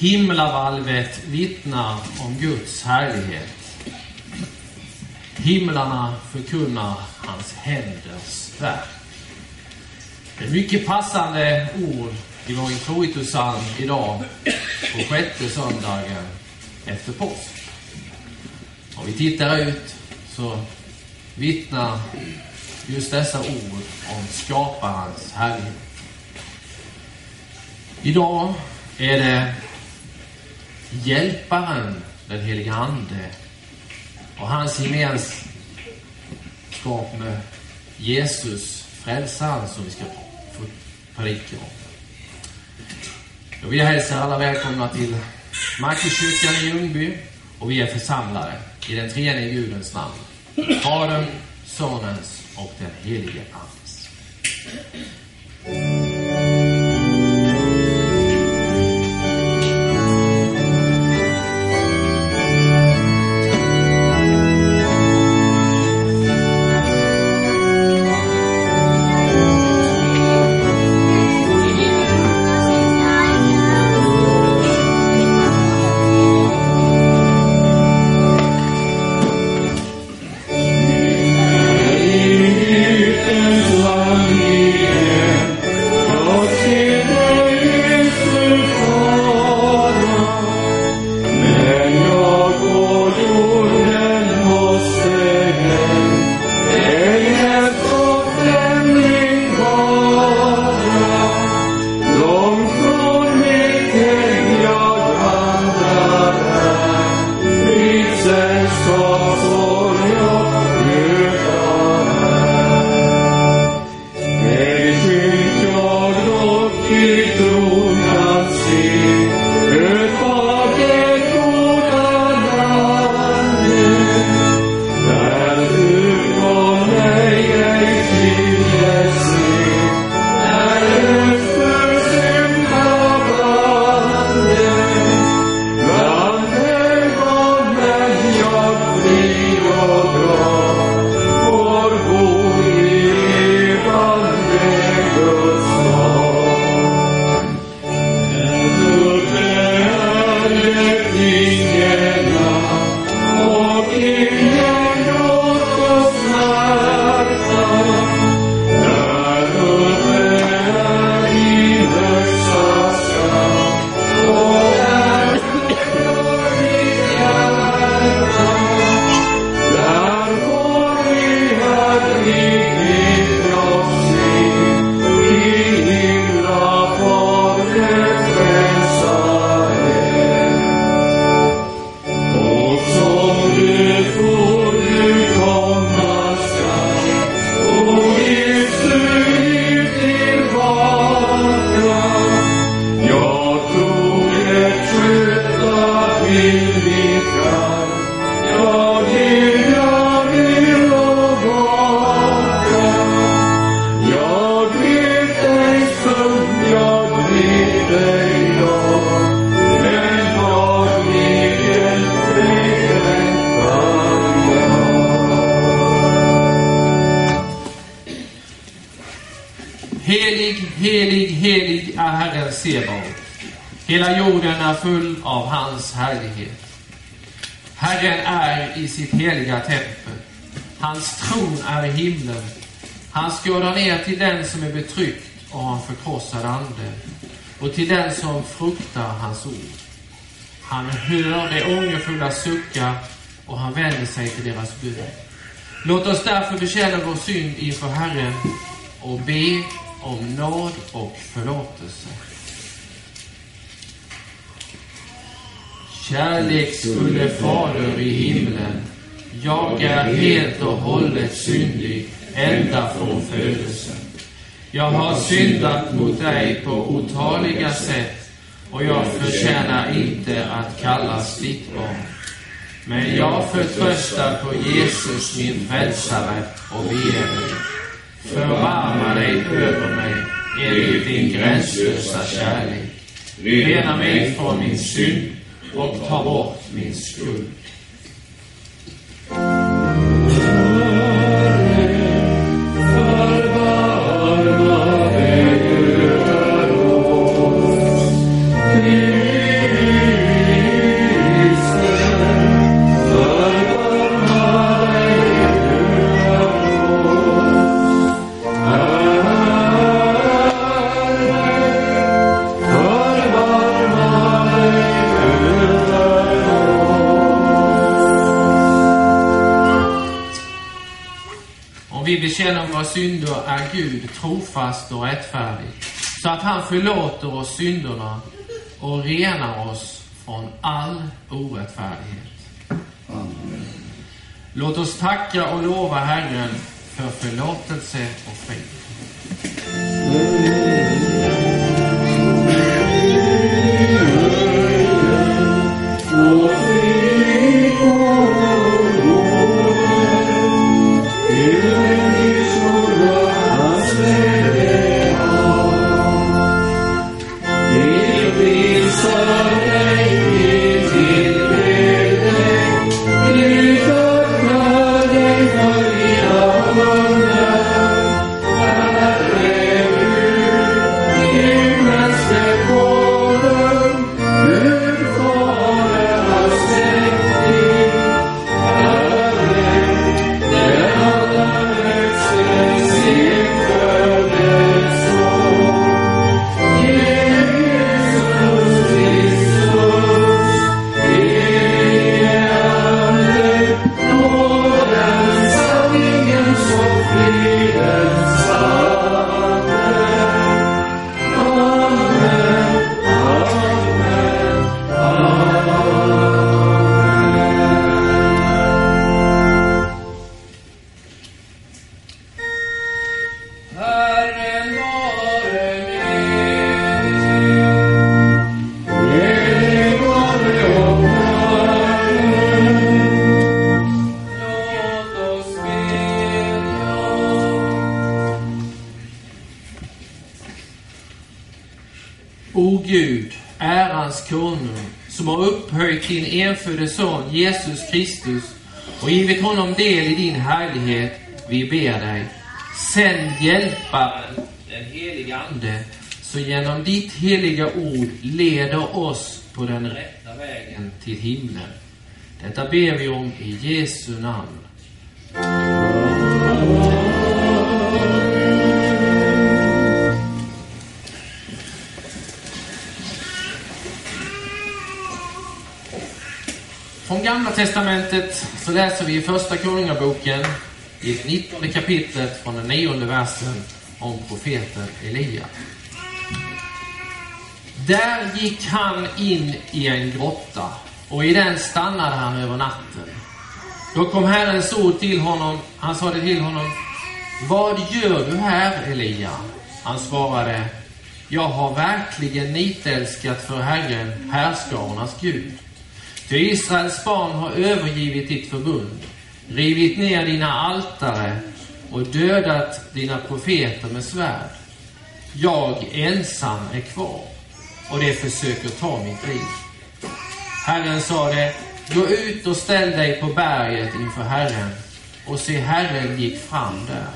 Himlavalvet vittnar om Guds härlighet. Himlarna förkunnar hans händers verk. Det är mycket passande ord i vår introitussalm idag på sjätte söndagen efter påsk. Om vi tittar ut så vittnar just dessa ord om skaparens härlighet. Idag är det Hjälparen, den helige Ande och hans gemenskap med Jesus, frälsaren, som vi ska få predika om. Då vill jag hälsa alla välkomna till Markuskyrkan i Ljungby och vi är församlade i den treenige Gudens namn. Fadern, Sonens och den helige Andes. Sebaot. Hela jorden är full av hans härlighet. Herren är i sitt heliga tempel. Hans tron är i himlen. Han skådar ner till den som är betryckt och har en förkrossad ande och till den som fruktar hans ord. Han hör de ångerfulla suckar och han vänder sig till deras bön. Låt oss därför bekänna vår synd inför Herren och be om nåd och förlåtelse. Kärleksfulle Fader i himlen, jag är helt och hållet syndig ända från födelsen. Jag har syndat mot dig på otaliga sätt och jag förtjänar inte att kallas ditt barn. Men jag förtröstar på Jesus, min frälsare, och ber dig. Förbarma dig över mig enligt din gränslösa kärlek. Rena mig från min synd och ta bort min skuld. Bekänner våra synder är Gud trofast och rättfärdig, så att han förlåter oss synderna och renar oss från all orättfärdighet. Amen. Låt oss tacka och lova Herren för förlåtelse och frid. Enfödde son Jesus Kristus och givit honom del i din härlighet, vi ber dig. Sänd hjälparen, den helige Ande, så genom ditt heliga ord leder oss på den rätta vägen till himlen. Detta ber vi om i Jesu namn. Gamla Testamentet så läser vi i Första Konungaboken i 19 kapitlet från den nionde versen om profeten Elia. Där gick han in i en grotta och i den stannade han över natten. Då kom Herrens ord till honom. Han sade till honom, Vad gör du här, Elia? Han svarade, Jag har verkligen nitälskat för Herren, härskarornas Gud. Ty Israels barn har övergivit ditt förbund, rivit ner dina altare och dödat dina profeter med svärd. Jag ensam är kvar och de försöker ta mitt liv. Herren sade, gå ut och ställ dig på berget inför Herren. Och se, Herren gick fram där.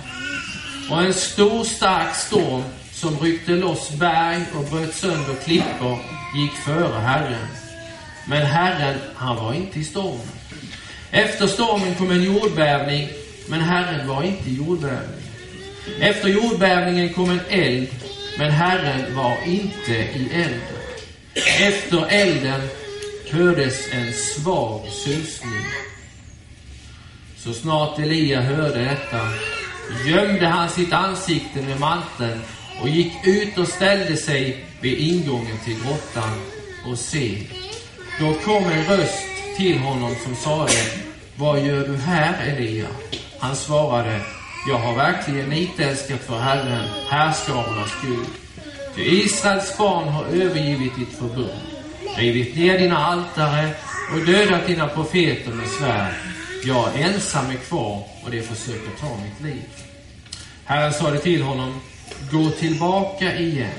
Och en stor stark storm som ryckte loss berg och bröt sönder klippor gick före Herren. Men Herren, han var inte i stormen. Efter stormen kom en jordbävning, men Herren var inte i jordbävningen. Efter jordbävningen kom en eld, men Herren var inte i elden. Efter elden hördes en svag susning. Så snart Elia hörde detta gömde han sitt ansikte med manteln och gick ut och ställde sig vid ingången till grottan och se, då kom en röst till honom som sade, vad gör du här, Elia? Han svarade, jag har verkligen nitälskat för Herren, härskarnas Gud. Ty Israels barn har övergivit ditt förbund, rivit ner dina altare och dödat dina profeter med svärd. Jag ensam är kvar och de försöker ta mitt liv. Herren sade till honom, gå tillbaka igen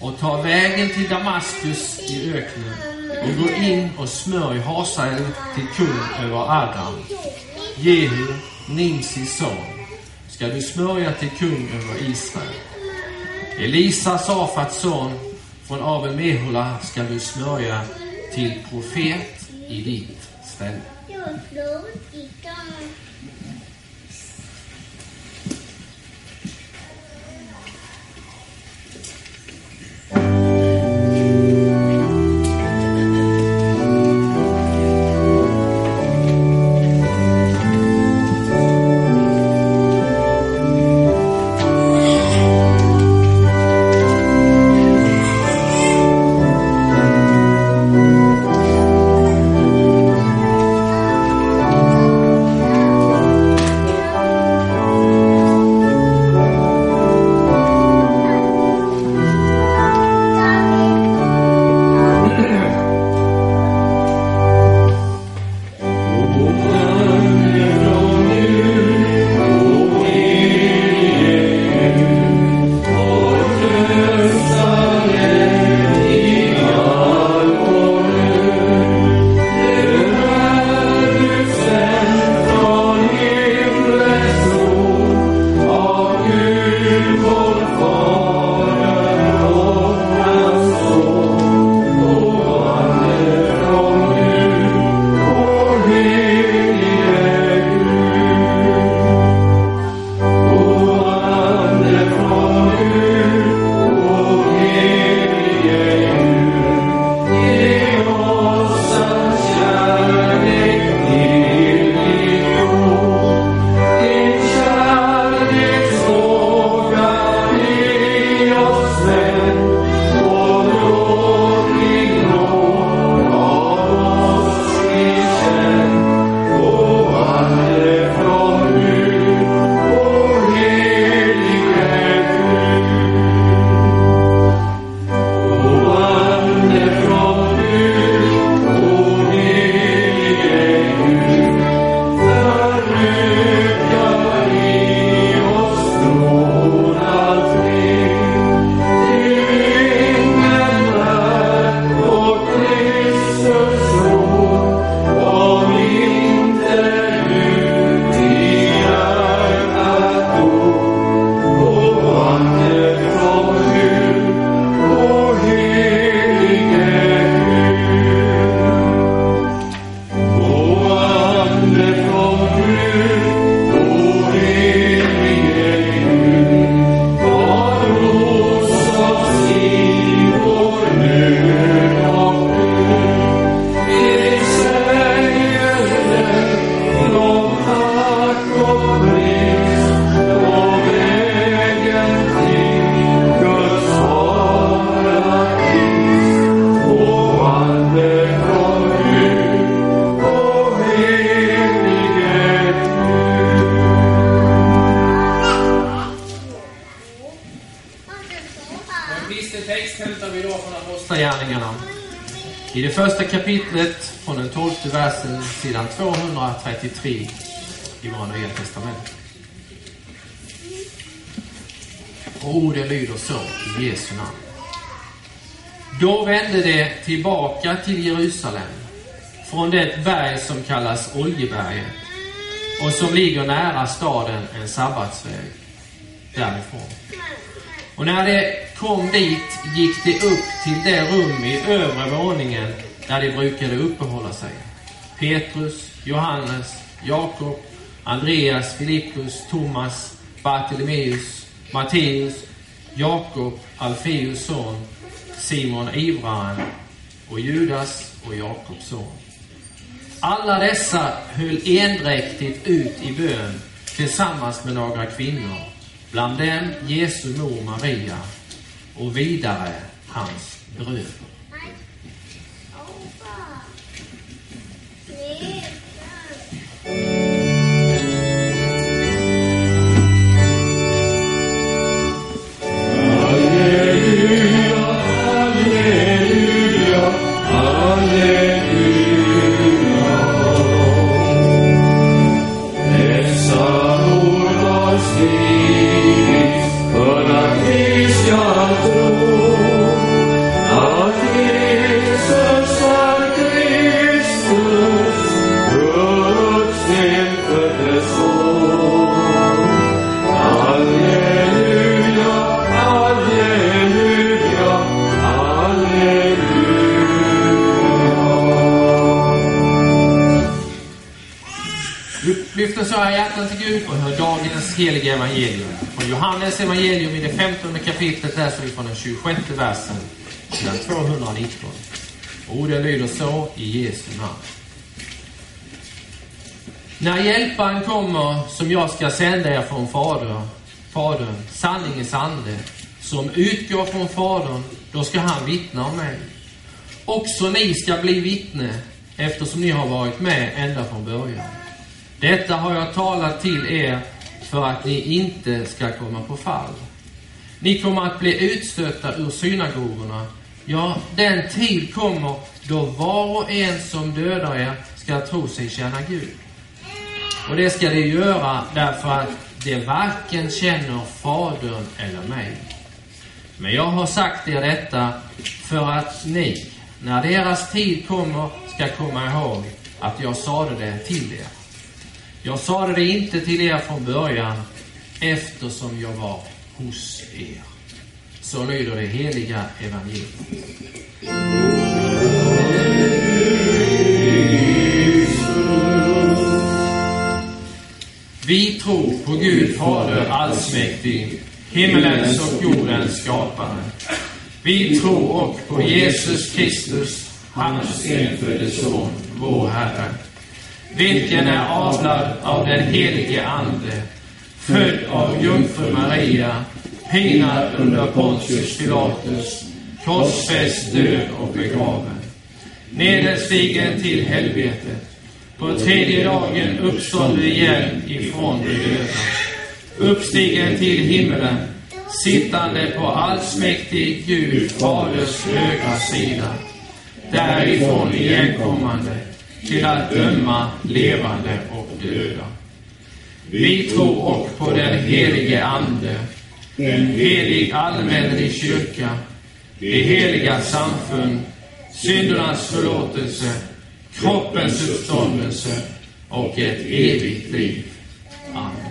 och ta vägen till Damaskus i öknen och gå in och smörj Hasael till kung över Adam. Jehu, Nimsis son, ska du smörja till kung över Israel. Elisa, Safats son, från Abel Mehola ska du smörja till profet i ditt ställe. Som kallas Oljeberget och som ligger nära staden en sabbatsväg därifrån. Och när det kom dit gick det upp till det rum i övre våningen där de brukade uppehålla sig. Petrus, Johannes, Jakob, Andreas, Filippus, Thomas, Bartolomeus, Matteus, Jakob, Alfeus son, Simon Ivraren och Judas och Jakobs son. Alla dessa höll endräktigt ut i bön tillsammans med några kvinnor, bland dem Jesu mor Maria och vidare hans bröder. Lyfter så här hjärtan till Gud och hör dagens heliga evangelium. Från Johannes evangelium i det femtonde kapitlet läser vi från den 26 versen, sidan 219. Orden lyder så i Jesu namn. När hjälparen kommer, som jag ska sända er från Fadern, Fadern, sanningens ande, som utgår från Fadern, då ska han vittna om mig. Också ni ska bli vittne, eftersom ni har varit med ända från början. Detta har jag talat till er för att ni inte ska komma på fall. Ni kommer att bli utstötta ur synagogorna. Ja, den tid kommer då var och en som dödar er ska tro sig känna Gud. Och det ska de göra därför att de varken känner Fadern eller mig. Men jag har sagt er detta för att ni, när deras tid kommer, ska komma ihåg att jag sade det till er. Jag sade det inte till er från början, eftersom jag var hos er. Så lyder det heliga evangeliet. Vi tror på Gud Fader allsmäktig, himmelens och jordens skapare. Vi tror också på Jesus Kristus, hans enfödde Son, vår Herre vilken är avlad av den helige Ande, född av jungfru Maria, pinad under Pontius Pilatus, korsfäst, död och begraven, nederstigen till helvetet, på tredje dagen uppstånden igen ifrån de döda, uppstigen till himmelen, sittande på allsmäktig Gud, Faders högra sida, därifrån igenkommande till att döma levande och döda. Vi tror och på den helige Ande, en helig allmänlig kyrka, det heliga samfund, syndernas förlåtelse, kroppens uppståndelse och ett evigt liv. Amen.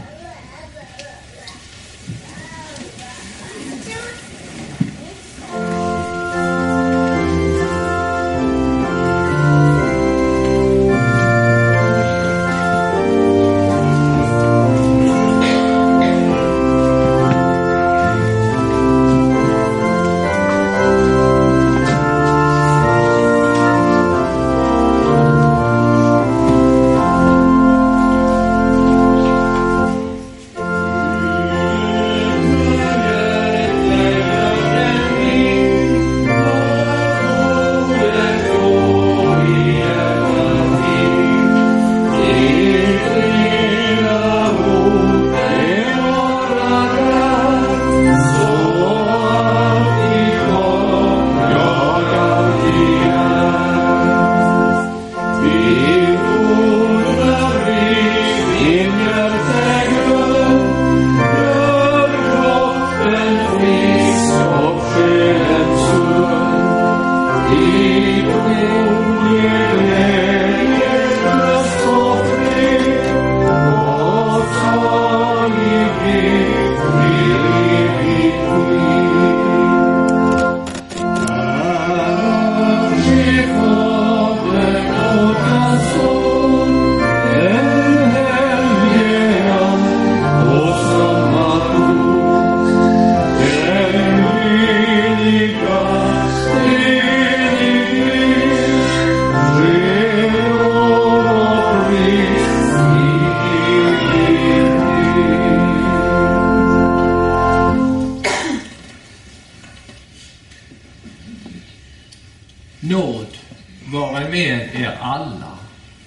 Nåd vare med er alla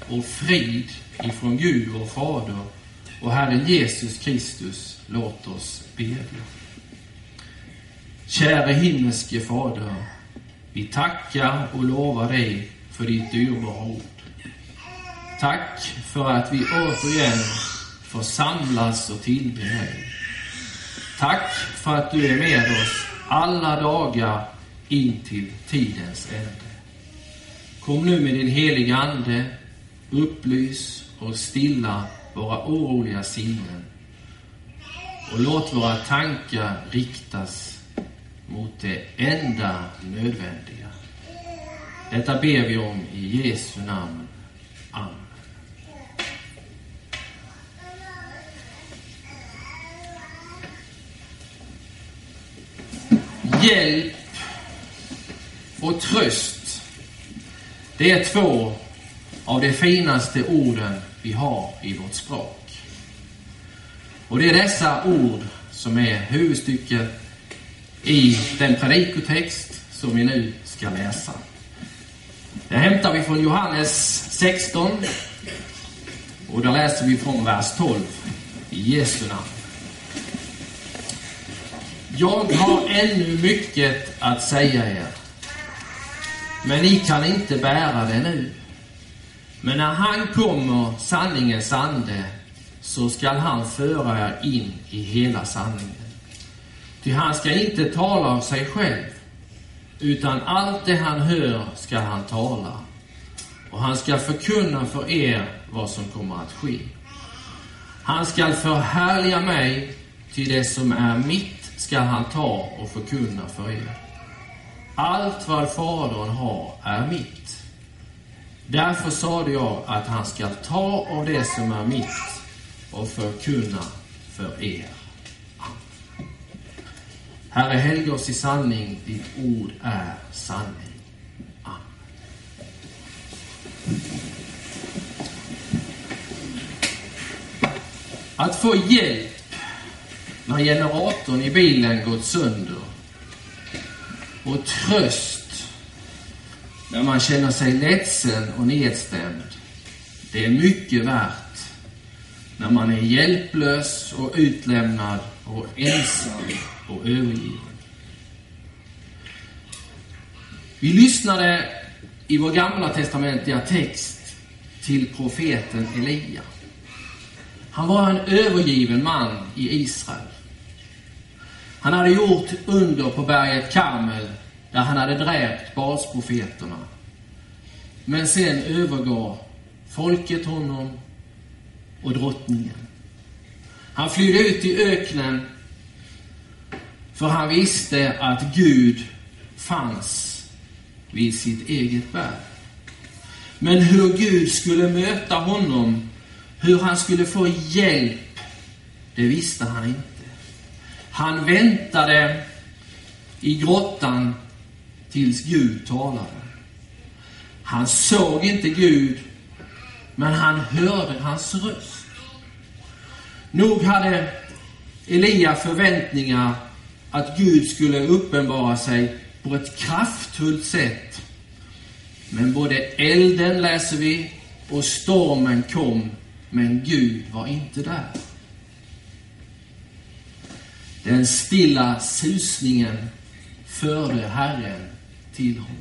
och frid ifrån Gud vår Fader och Herren Jesus Kristus, låt oss bedja. Käre himmelske Fader, vi tackar och lovar dig för ditt dyrbara ord. Tack för att vi återigen får samlas och tillbe dig. Tack för att du är med oss alla dagar in till tidens ände. Kom nu med din heliga Ande, upplys och stilla våra oroliga sinnen och låt våra tankar riktas mot det enda nödvändiga. Detta ber vi om i Jesu namn. Amen. Hjälp och tröst, det är två av de finaste orden vi har i vårt språk. Och det är dessa ord som är huvudstycket i den predikotext som vi nu ska läsa. Det hämtar vi från Johannes 16 och där läser vi från vers 12 i Jesu namn. Jag har ännu mycket att säga er, men ni kan inte bära det nu. Men när han kommer, sanningens ande, så skall han föra er in i hela sanningen. Ty han ska inte tala av sig själv, utan allt det han hör ska han tala. Och han ska förkunna för er vad som kommer att ske. Han skall förhärliga mig, ty det som är mitt ska han ta och förkunna för er. Allt vad Fadern har är mitt. Därför sade jag att han ska ta av det som är mitt och förkunna för er. Herre, helga oss i sanning. Ditt ord är sanning. Amen. Att få hjälp när generatorn i bilen gått sönder och tröst när man känner sig ledsen och nedstämd. Det är mycket värt när man är hjälplös och utlämnad och ensam och övergiven. Vi lyssnade i vår gamla testamentliga text till profeten Elia. Han var en övergiven man i Israel. Han hade gjort under på berget Karmel där han hade dräpt basprofeterna. Men sen övergav folket honom och drottningen. Han flydde ut i öknen för han visste att Gud fanns vid sitt eget berg. Men hur Gud skulle möta honom, hur han skulle få hjälp, det visste han inte. Han väntade i grottan tills Gud talade. Han såg inte Gud, men han hörde hans röst. Nog hade Elia förväntningar att Gud skulle uppenbara sig på ett kraftfullt sätt. Men både elden, läser vi, och stormen kom, men Gud var inte där. Den stilla susningen förde Herren till honom.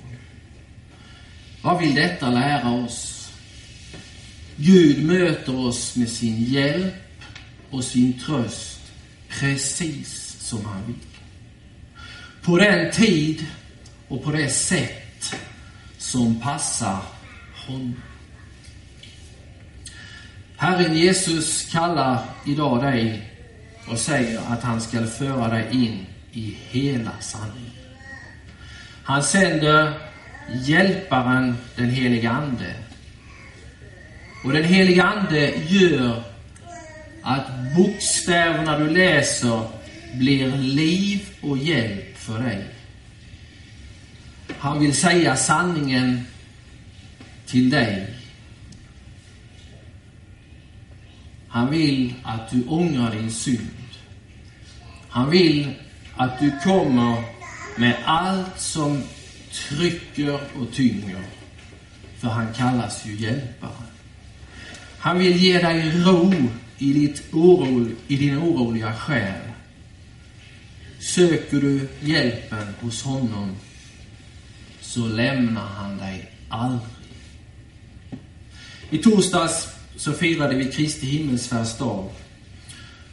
Vad vill detta lära oss? Gud möter oss med sin hjälp och sin tröst precis som han vill. På den tid och på det sätt som passar honom. Herren Jesus kallar idag dig och säger att han ska föra dig in i hela sanningen. Han sänder Hjälparen, den helige Ande. Och den helige Ande gör att bokstäverna du läser blir liv och hjälp för dig. Han vill säga sanningen till dig. Han vill att du ångrar din synd. Han vill att du kommer med allt som trycker och tynger. För han kallas ju hjälpare. Han vill ge dig ro i, ditt oro, i din oroliga själ. Söker du hjälpen hos honom så lämnar han dig aldrig. I torsdags så firade vi Kristi himmelsfärdsdag.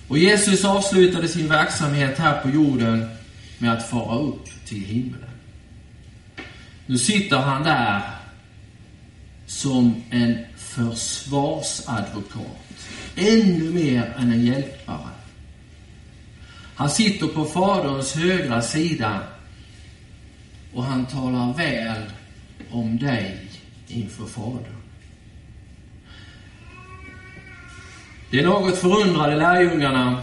Och Jesus avslutade sin verksamhet här på jorden med att fara upp till himlen. Nu sitter han där som en försvarsadvokat. Ännu mer än en hjälpare. Han sitter på Faderns högra sida och han talar väl om dig inför Fadern. De något förundrade lärjungarna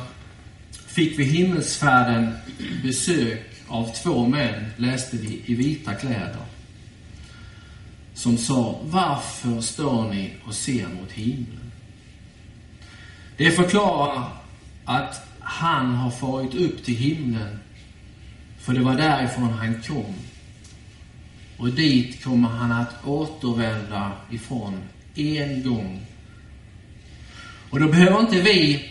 fick vid himmelsfärden besök av två män, läste vi, i vita kläder. Som sa, varför står ni och ser mot himlen? Det förklarar att han har farit upp till himlen, för det var därifrån han kom. Och dit kommer han att återvända ifrån en gång. Och då behöver inte vi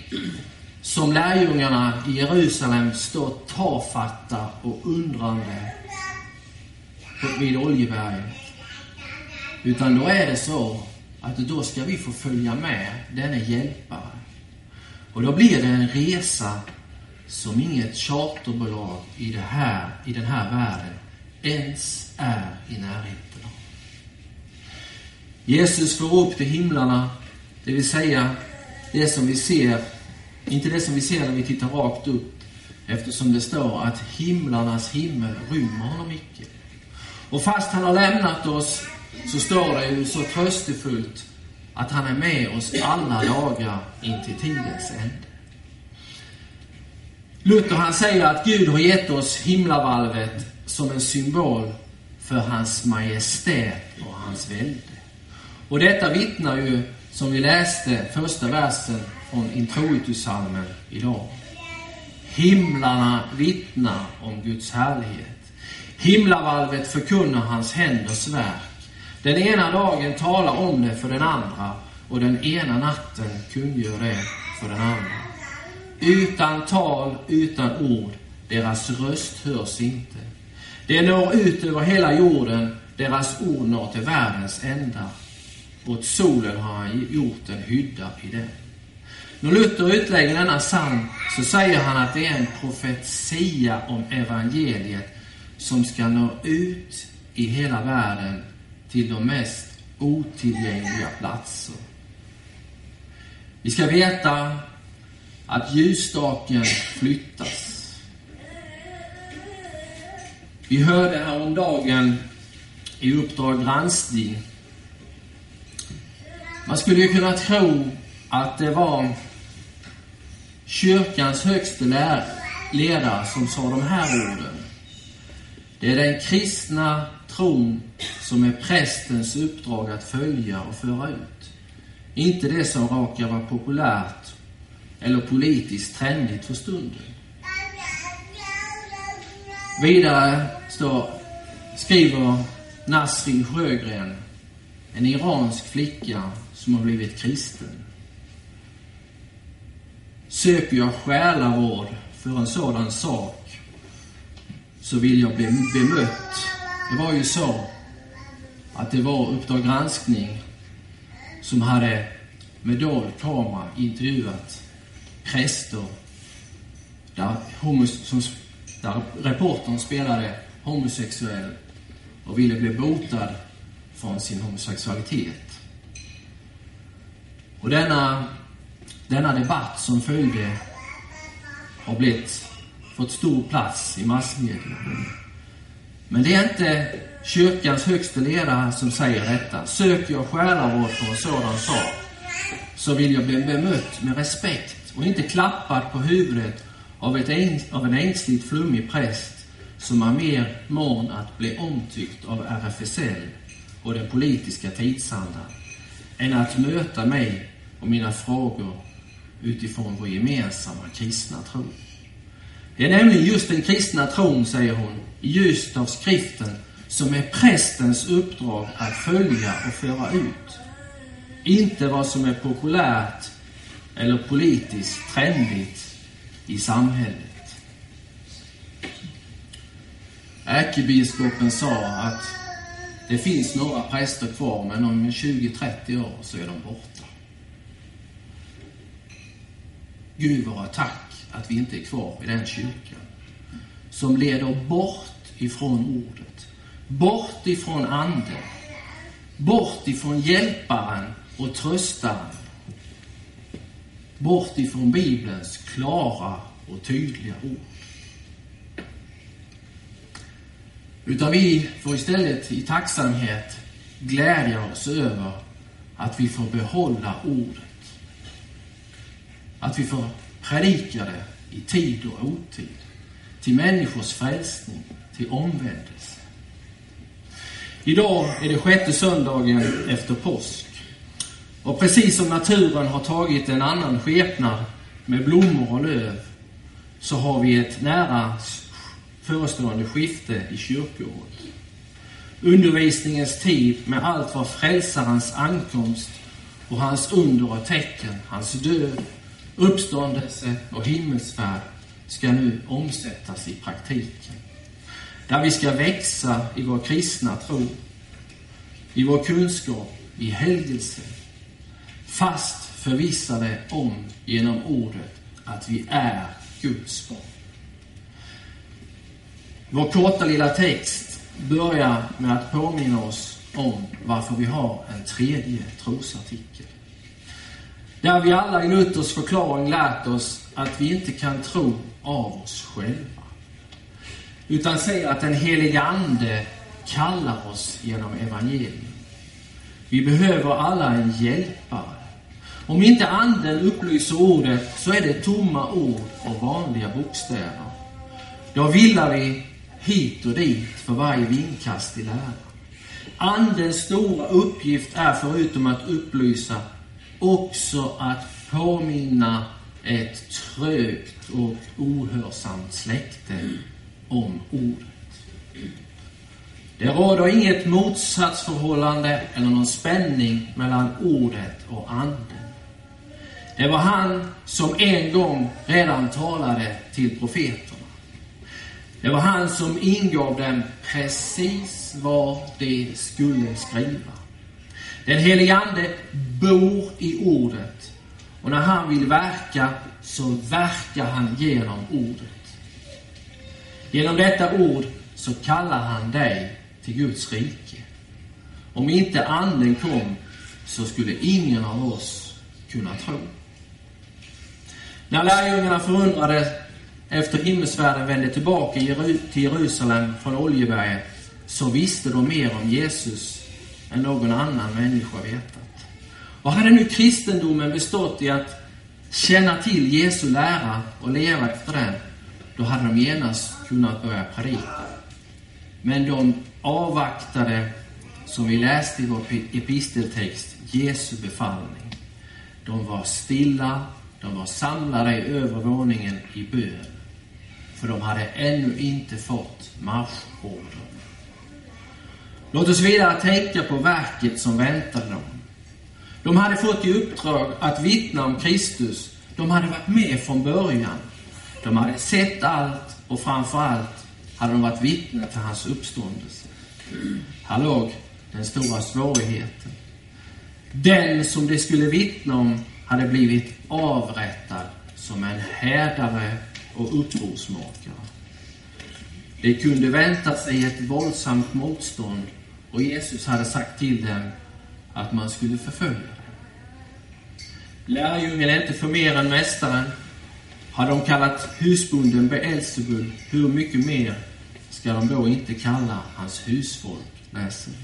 som lärjungarna i Jerusalem stå tafatta och undrande vid Oljeberget. Utan då är det så att då ska vi få följa med denne hjälpare. Och då blir det en resa som inget charterbolag i, det här, i den här världen ens är i närheten av. Jesus får upp till himlarna, det vill säga det som vi ser, inte det som vi ser när vi tittar rakt upp, eftersom det står att himlarnas himmel rymmer honom icke. Och fast han har lämnat oss så står det ju så tröstefullt att han är med oss alla dagar in till tidens ände. Luther han säger att Gud har gett oss himlavalvet som en symbol för hans majestät och hans välde. Och detta vittnar ju, som vi läste första versen från introitussalmen idag. Himlarna vittnar om Guds härlighet. Himlavalvet förkunnar hans händers verk. Den ena dagen talar om det för den andra och den ena natten kungör det för den andra. Utan tal, utan ord, deras röst hörs inte. Det når ut över hela jorden, deras ord når till världens ända. Åt solen har han gjort en hydda i den. När Luther utlägger denna psalm så säger han att det är en profetia om evangeliet som ska nå ut i hela världen till de mest otillgängliga platser. Vi ska veta att ljusstaken flyttas. Vi hörde häromdagen i Uppdrag granskning. Man skulle ju kunna tro att det var kyrkans högste ledare som sa de här orden. Det är den kristna tron som är prästens uppdrag att följa och föra ut. Inte det som råkar vara populärt eller politiskt trendigt för stunden. Vidare står, skriver Nasrin Sjögren, en iransk flicka som har blivit kristen. Söker jag själavård för en sådan sak så vill jag bli bemött det var ju så att det var Uppdrag granskning som hade med dold kamera intervjuat präster där, homos, som, där reportern spelade homosexuell och ville bli botad från sin homosexualitet. Och denna, denna debatt som följde har blivit, fått stor plats i massmedia. Men det är inte kyrkans högste ledare som säger detta. Söker jag själavård för en sådan sak, så vill jag bli bemött med respekt och inte klappad på huvudet av, ett, av en ängsligt flummig präst som är mer mån att bli omtyckt av RFSL och den politiska tidsandan än att möta mig och mina frågor utifrån vår gemensamma kristna tro. Det är nämligen just den kristna tron, säger hon, i ljuset av skriften, som är prästens uppdrag att följa och föra ut. Inte vad som är populärt eller politiskt trendigt i samhället. Ärkebiskopen sa att det finns några präster kvar, men om 20-30 år så är de borta. Gud vara tack att vi inte är kvar i den kyrkan som leder bort ifrån ordet, bort ifrån anden, bort ifrån hjälparen och tröstaren, bort ifrån Bibelns klara och tydliga ord. Utan vi får istället i tacksamhet glädja oss över att vi får behålla ordet. Att vi får predika det i tid och otid. Till människors frälsning, till omvändelse. Idag är det sjätte söndagen efter påsk. Och precis som naturen har tagit en annan skepnad med blommor och löv, så har vi ett nära förestående skifte i kyrkoåret. Undervisningens tid med allt vad frälsarens ankomst och hans under och tecken, hans död, uppståndelse och himmelsfärd ska nu omsättas i praktiken. Där vi ska växa i vår kristna tro, i vår kunskap, i helgelse, fast förvissade om genom ordet att vi är Guds barn. Vår korta lilla text börjar med att påminna oss om varför vi har en tredje trosartikel. Där vi alla i Luthers förklaring lärt oss att vi inte kan tro av oss själva. Utan säger att den helige Ande kallar oss genom evangelium. Vi behöver alla en hjälpare. Om inte Anden upplyser ordet så är det tomma ord och vanliga bokstäver. Då villar vi hit och dit för varje vindkast i läran. Andens stora uppgift är förutom att upplysa också att påminna ett trögt och ohörsamt släkte om ordet. Det råder inget motsatsförhållande eller någon spänning mellan ordet och anden. Det var han som en gång redan talade till profeten, det var han som ingav dem precis vad de skulle skriva. Den helige Ande bor i ordet och när han vill verka så verkar han genom ordet. Genom detta ord så kallar han dig till Guds rike. Om inte anden kom så skulle ingen av oss kunna tro. När lärjungarna förundrade efter himmelsfärden vände tillbaka till Jerusalem från Oljeberget så visste de mer om Jesus än någon annan människa vetat. Och hade nu kristendomen bestått i att känna till Jesu lära och leva efter den, då hade de genast kunnat börja predika. Men de avvaktade, som vi läste i vår episteltext, Jesu befallning. De var stilla, de var samlade i övervåningen i bön för de hade ännu inte fått marschorder. Låt oss vidare tänka på verket som väntade dem. De hade fått i uppdrag att vittna om Kristus. De hade varit med från början. De hade sett allt och framför allt hade de varit vittne till hans uppståndelse. Här låg den stora svårigheten. Den som de skulle vittna om hade blivit avrättad som en härdare och upprorsmakare. De kunde vänta sig ett våldsamt motstånd och Jesus hade sagt till dem att man skulle förfölja dem. Lärjungen är inte för mer än mästaren. Har de kallat husbonden Beelzebul, hur mycket mer ska de då inte kalla hans husfolk, läser vi.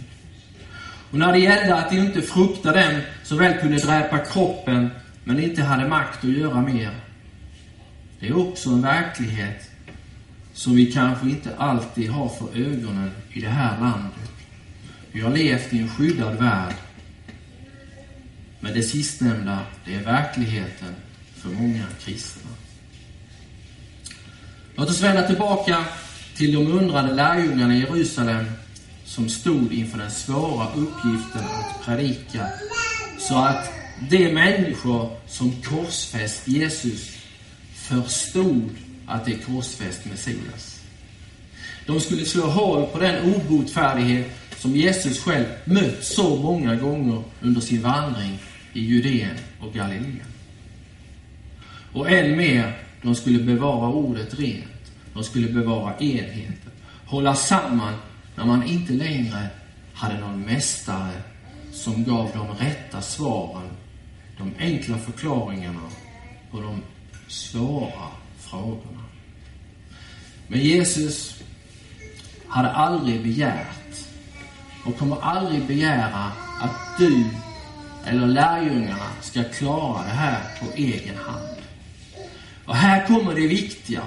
Och när det gällde att inte frukta dem som väl kunde dräpa kroppen, men inte hade makt att göra mer. Det är också en verklighet som vi kanske inte alltid har för ögonen i det här landet. Vi har levt i en skyddad värld. Men det sistnämnda, det är verkligheten för många kristna. Låt oss vända tillbaka till de undrande lärjungarna i Jerusalem som stod inför den svåra uppgiften att predika så att de människor som korsfäst Jesus förstod att det är korsfäst Messias. De skulle slå hål på den obotfärdighet som Jesus själv mött så många gånger under sin vandring i Judeen och Galileen. Och än mer, de skulle bevara ordet rent. De skulle bevara enheten. Hålla samman när man inte längre hade någon mästare som gav de rätta svaren, de enkla förklaringarna på de svåra frågorna. Men Jesus hade aldrig begärt och kommer aldrig begära att du eller lärjungarna ska klara det här på egen hand. Och här kommer det viktiga.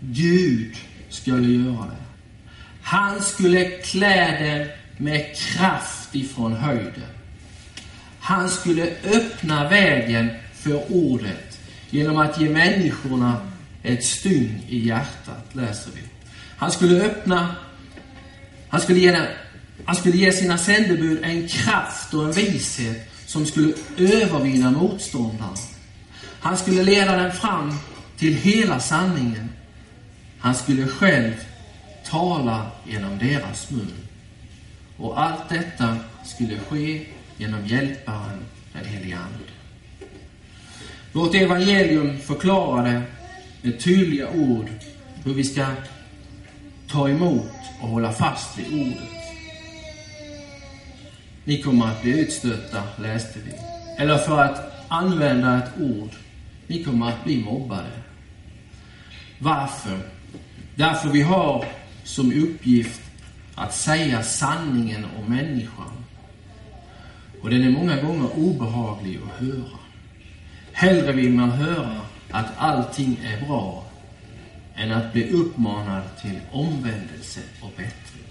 Gud skulle göra det. Han skulle klä dem med kraft ifrån höjden. Han skulle öppna vägen för ordet genom att ge människorna ett stygn i hjärtat, läser vi. Han skulle öppna, han skulle ge, han skulle ge sina sändebud en kraft och en vishet som skulle övervinna motståndaren. Han skulle leda dem fram till hela sanningen. Han skulle själv tala genom deras mun. Och allt detta skulle ske genom Hjälparen, den helige Ande. Vårt evangelium förklarade med tydliga ord hur vi ska ta emot och hålla fast vid ordet. Ni kommer att bli utstötta, läste vi. Eller för att använda ett ord, ni kommer att bli mobbade. Varför? Därför vi har som uppgift att säga sanningen om människan. Och den är många gånger obehaglig att höra. Hellre vill man höra att allting är bra än att bli uppmanad till omvändelse och bättring.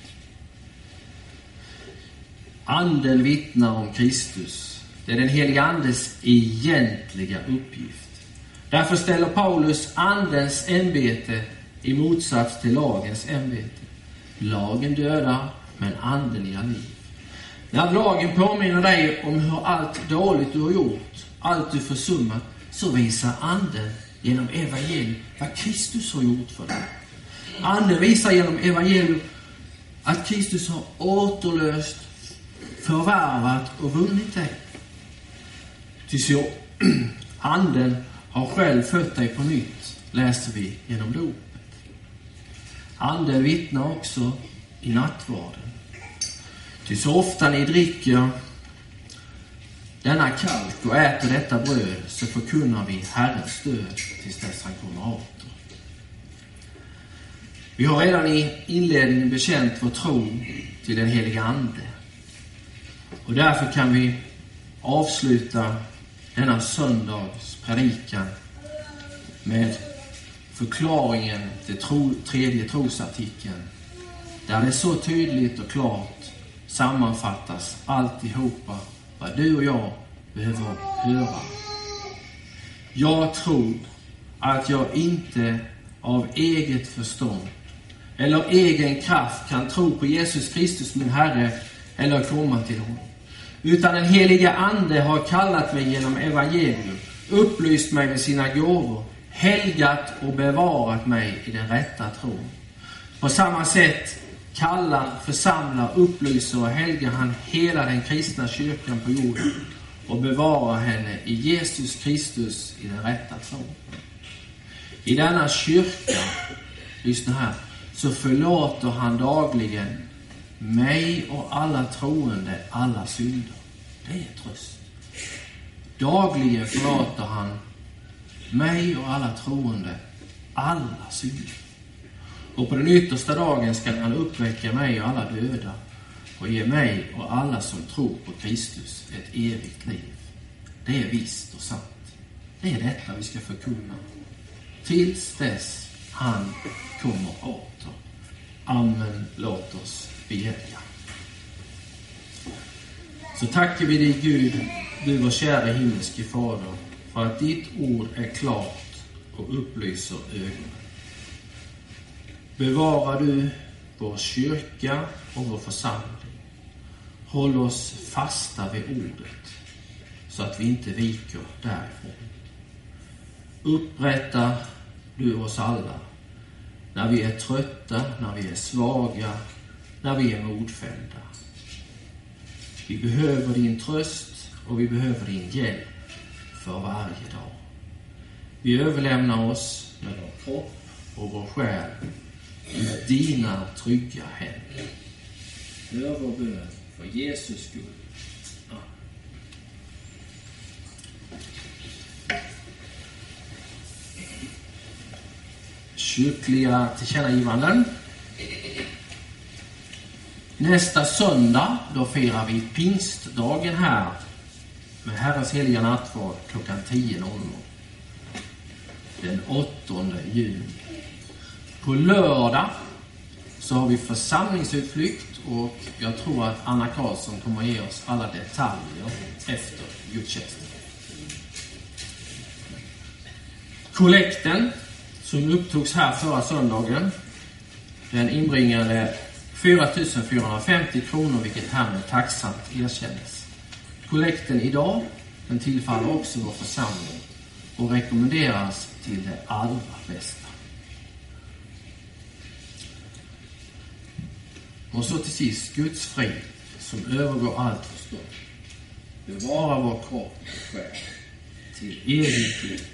Anden vittnar om Kristus. Det är den helige Andes egentliga uppgift. Därför ställer Paulus Andens ämbete i motsats till lagens ämbete. Lagen dödar, men anden ger liv. När lagen påminner dig om hur allt dåligt du har gjort, allt du försummat, så visar anden genom evangelium vad Kristus har gjort för dig. Anden visar genom evangelium att Kristus har återlöst, förvärvat och vunnit dig. Ty så, anden har själv fött dig på nytt, läser vi genom dopet. Anden vittnar också i nattvarden. Ty så ofta ni dricker denna kalk och äter detta bröd så förkunnar vi Herrens död tills dess han kommer åter. Vi har redan i inledningen bekänt vår tro till den helige Ande. Och därför kan vi avsluta denna söndags predikan med förklaringen till tro, tredje trosartikeln. Där det så tydligt och klart sammanfattas alltihopa vad du och jag behöver höra. Jag tror att jag inte av eget förstånd eller egen kraft kan tro på Jesus Kristus min Herre eller komma till honom. Utan den heliga Ande har kallat mig genom evangelium, upplyst mig med sina gåvor, helgat och bevarat mig i den rätta tron. På samma sätt kallar, församlar, upplyser och helgar han hela den kristna kyrkan på jorden och bevarar henne i Jesus Kristus i den rätta tron. I denna kyrka, lyssna här, så förlåter han dagligen mig och alla troende alla synder. Det är tröst. Dagligen förlåter han mig och alla troende, alla synder. Och på den yttersta dagen skall han uppväcka mig och alla döda och ge mig och alla som tror på Kristus ett evigt liv. Det är visst och sant. Det är detta vi ska förkunna. Tills dess han kommer åter. Amen. Låt oss bedja. Så tackar vi dig Gud, du vår kära himmelske Fader, för att ditt ord är klart och upplyser ögonen. Bevara du vår kyrka och vår församling. Håll oss fasta vid ordet så att vi inte viker därifrån. Upprätta du oss alla när vi är trötta, när vi är svaga, när vi är modfällda. Vi behöver din tröst och vi behöver din hjälp för varje dag. Vi överlämnar oss med vår kropp och vår själ i dina trygga händer. Hör vår bön för Jesus skull. Amen. Kyrkliga tillkännagivanden. Nästa söndag, då firar vi pingstdagen här med Herrens heliga nattvard klockan 10.00. Den 8 juni. På lördag så har vi församlingsutflykt och jag tror att Anna Karlsson kommer att ge oss alla detaljer efter gudstjänsten. Kollekten som upptogs här förra söndagen, den inbringade 4 450 kronor, vilket härmed tacksamt erkännes. Kollekten idag, den tillfaller också vår församling och rekommenderas till det allra bästa. Och så till sist, Guds frid som övergår allt förstånd. Bevara vår kropp och själ till evigt liv.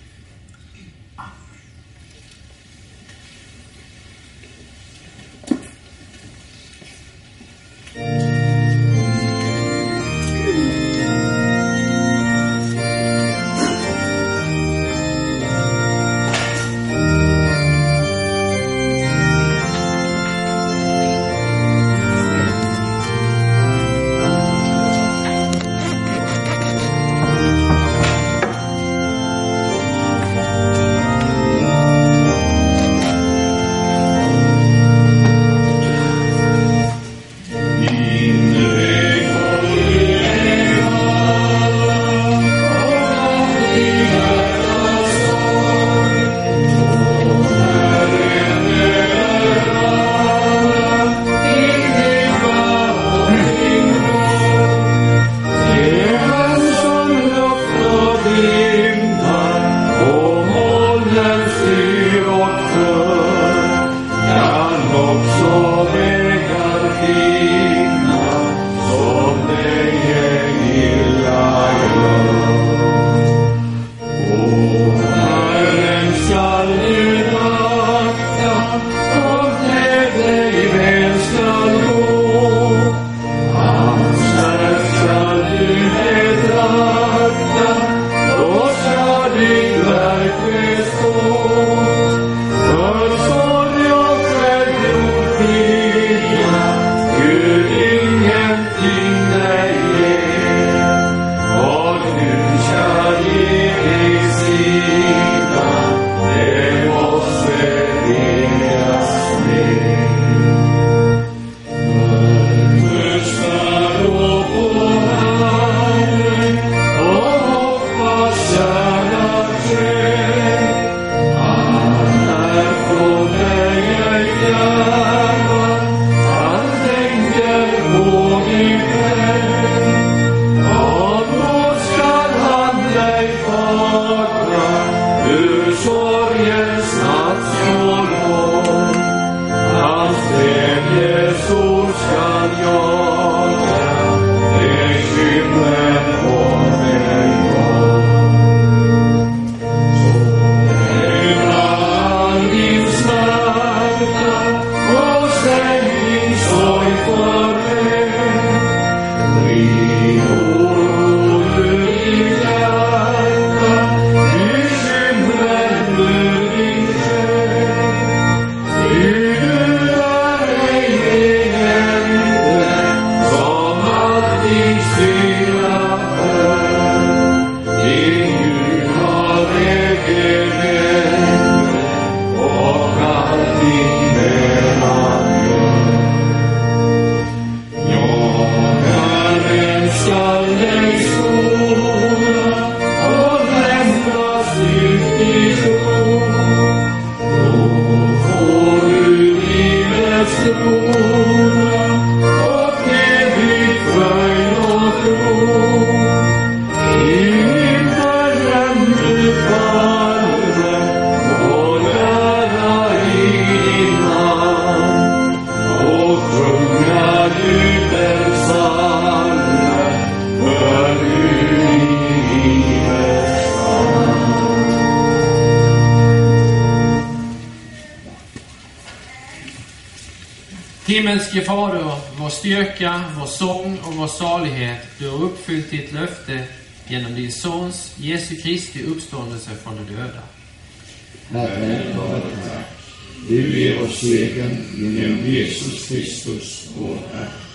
Segern genom Jesus Kristus, vår Herre.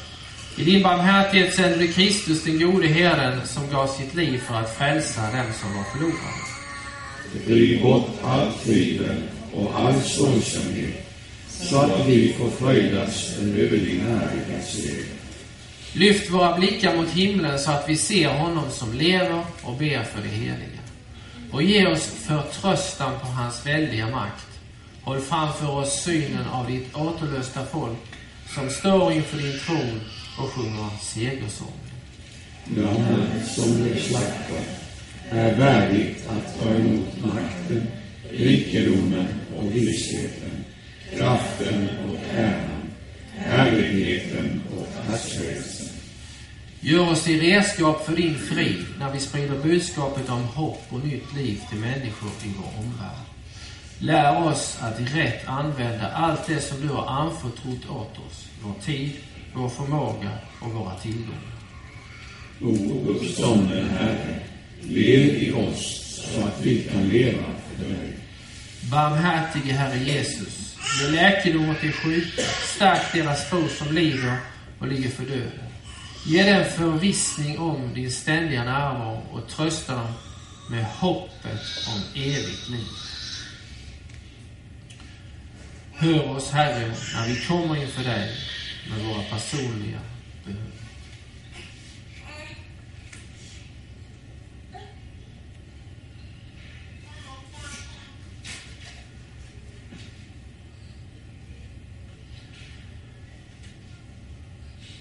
I din barmhärtighet sände du Kristus, den gode herden, som gav sitt liv för att frälsa dem som var förlorade. Driv bort allt tvivel och all ståndsamhet, så att vi får fröjdas över din härlighetsseger. Lyft våra blickar mot himlen så att vi ser honom som lever och ber för det heliga. Och ge oss förtröstan på hans väldiga makt. Håll framför oss synen av ditt återlösta folk som står inför din tron och sjunger segersång. Lammet som blev slaktad är värdigt att ta emot makten, rikedomen och vissheten, kraften och äran, härligheten och härskelse. Gör oss till redskap för din frid när vi sprider budskapet om hopp och nytt liv till människor i vår omvärld. Lär oss att rätt använda allt det som du har anförtrott åt oss, vår tid, vår förmåga och våra tillgångar. O uppstånden Herre, lev i oss så att vi kan leva för dig. Barmhärtige Herre Jesus, ge läkedom åt de sjuka, stärk deras tro som lider och ligger för döden. Ge dem förvissning om din ständiga närvaro och trösta dem med hoppet om evigt liv. Hör oss, Herre, när vi kommer inför dig med våra personliga behov.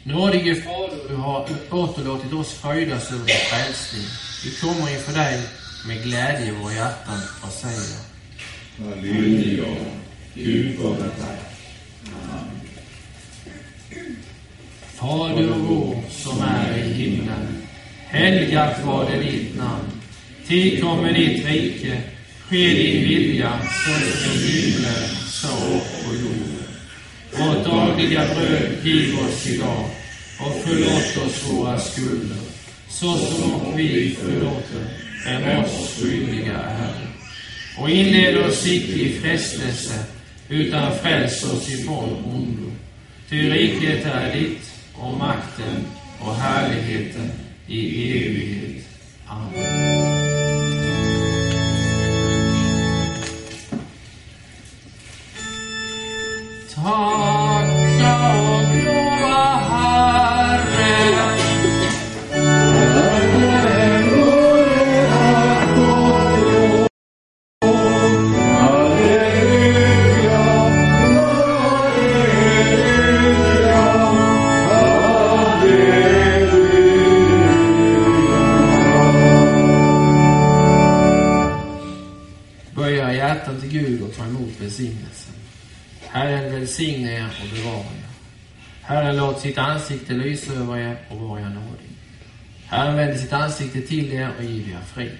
Nådige Fader, du har återlåtit oss fröjdas över din frälsning. Vi kommer inför dig med glädje i våra hjärtan och säger Halleluja, Gud vare tack. Fader vår som är i himlen. Helgat var det ditt namn. Tillkommer ditt rike. Ske din vilja så i himlen så på jorden. Vårt dagliga bröd giv oss idag och förlåt oss våra skulder så som vi förlåter dem oss skyldiga är. Och inled oss icke i frestelse utan fräls oss ifrån ondo. Ty riket är ditt och makten och härligheten i evighet. Amen. Ansikte till er och giv er frid.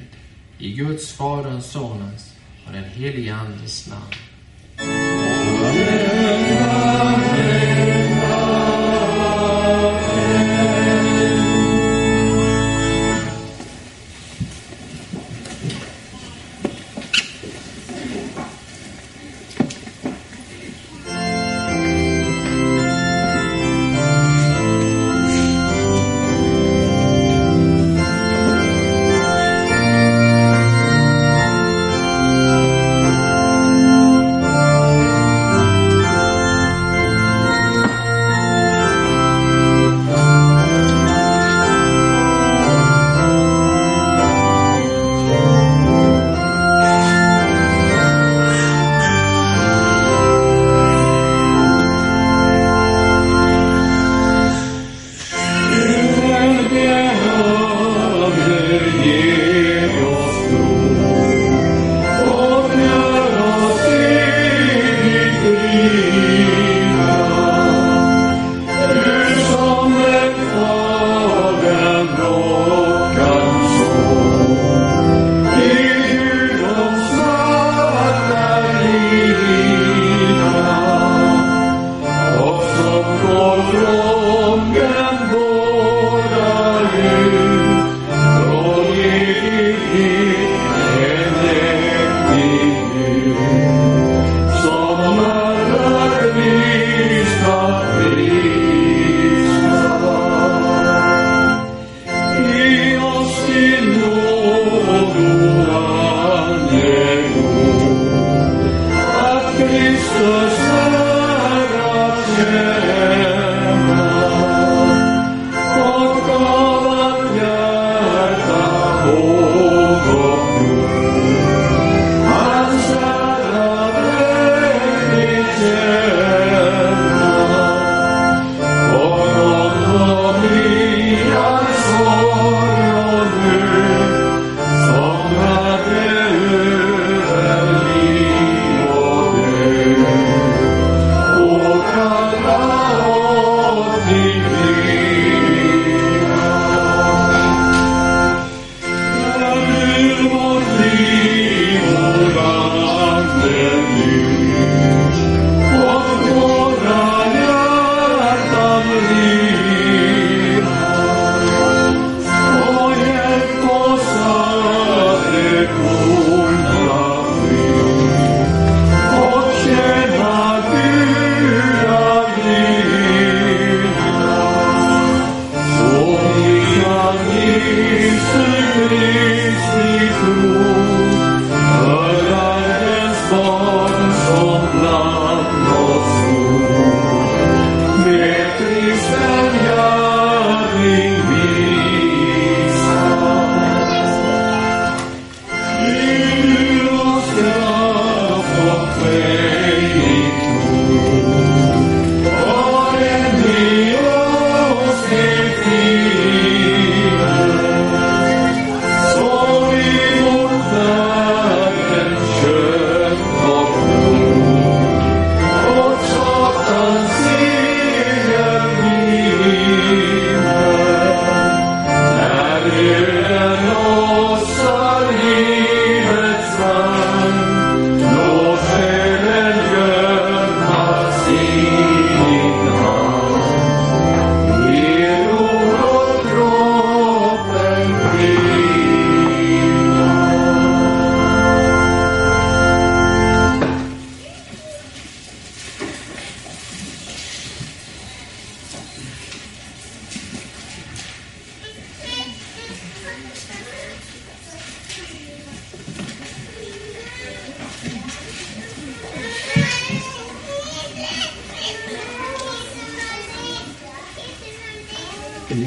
I Guds, Faderns, Sonens och den helige Andes namn.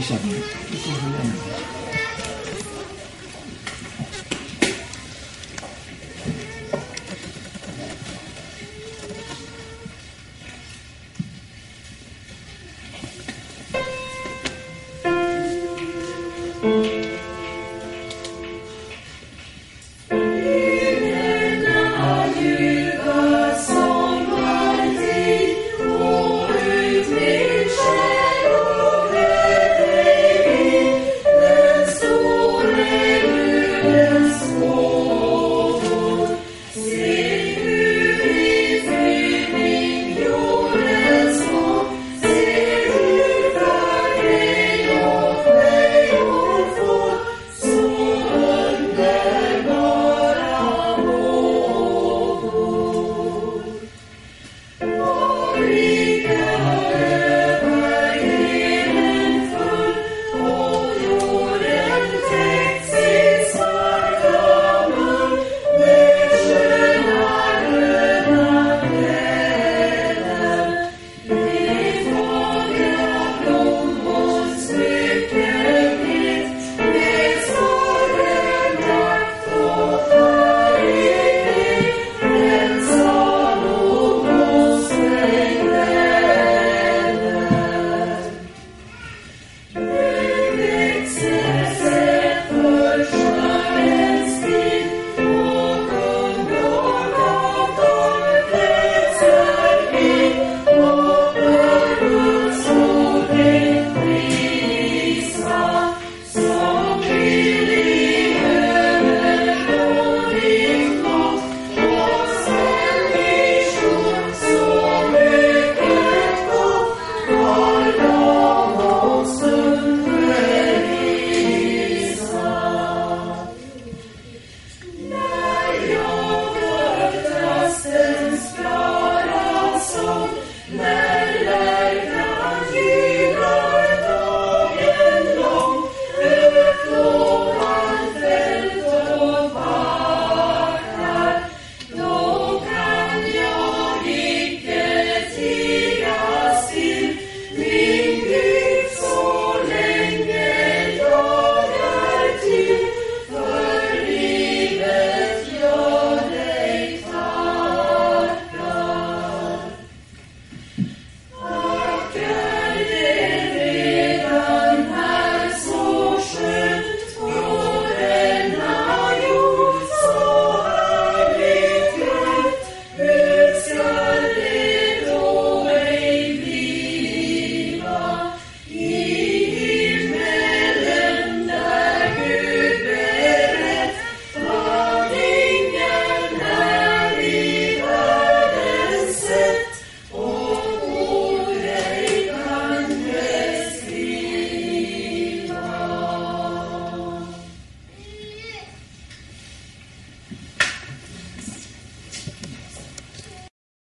Missade. Du får så länge.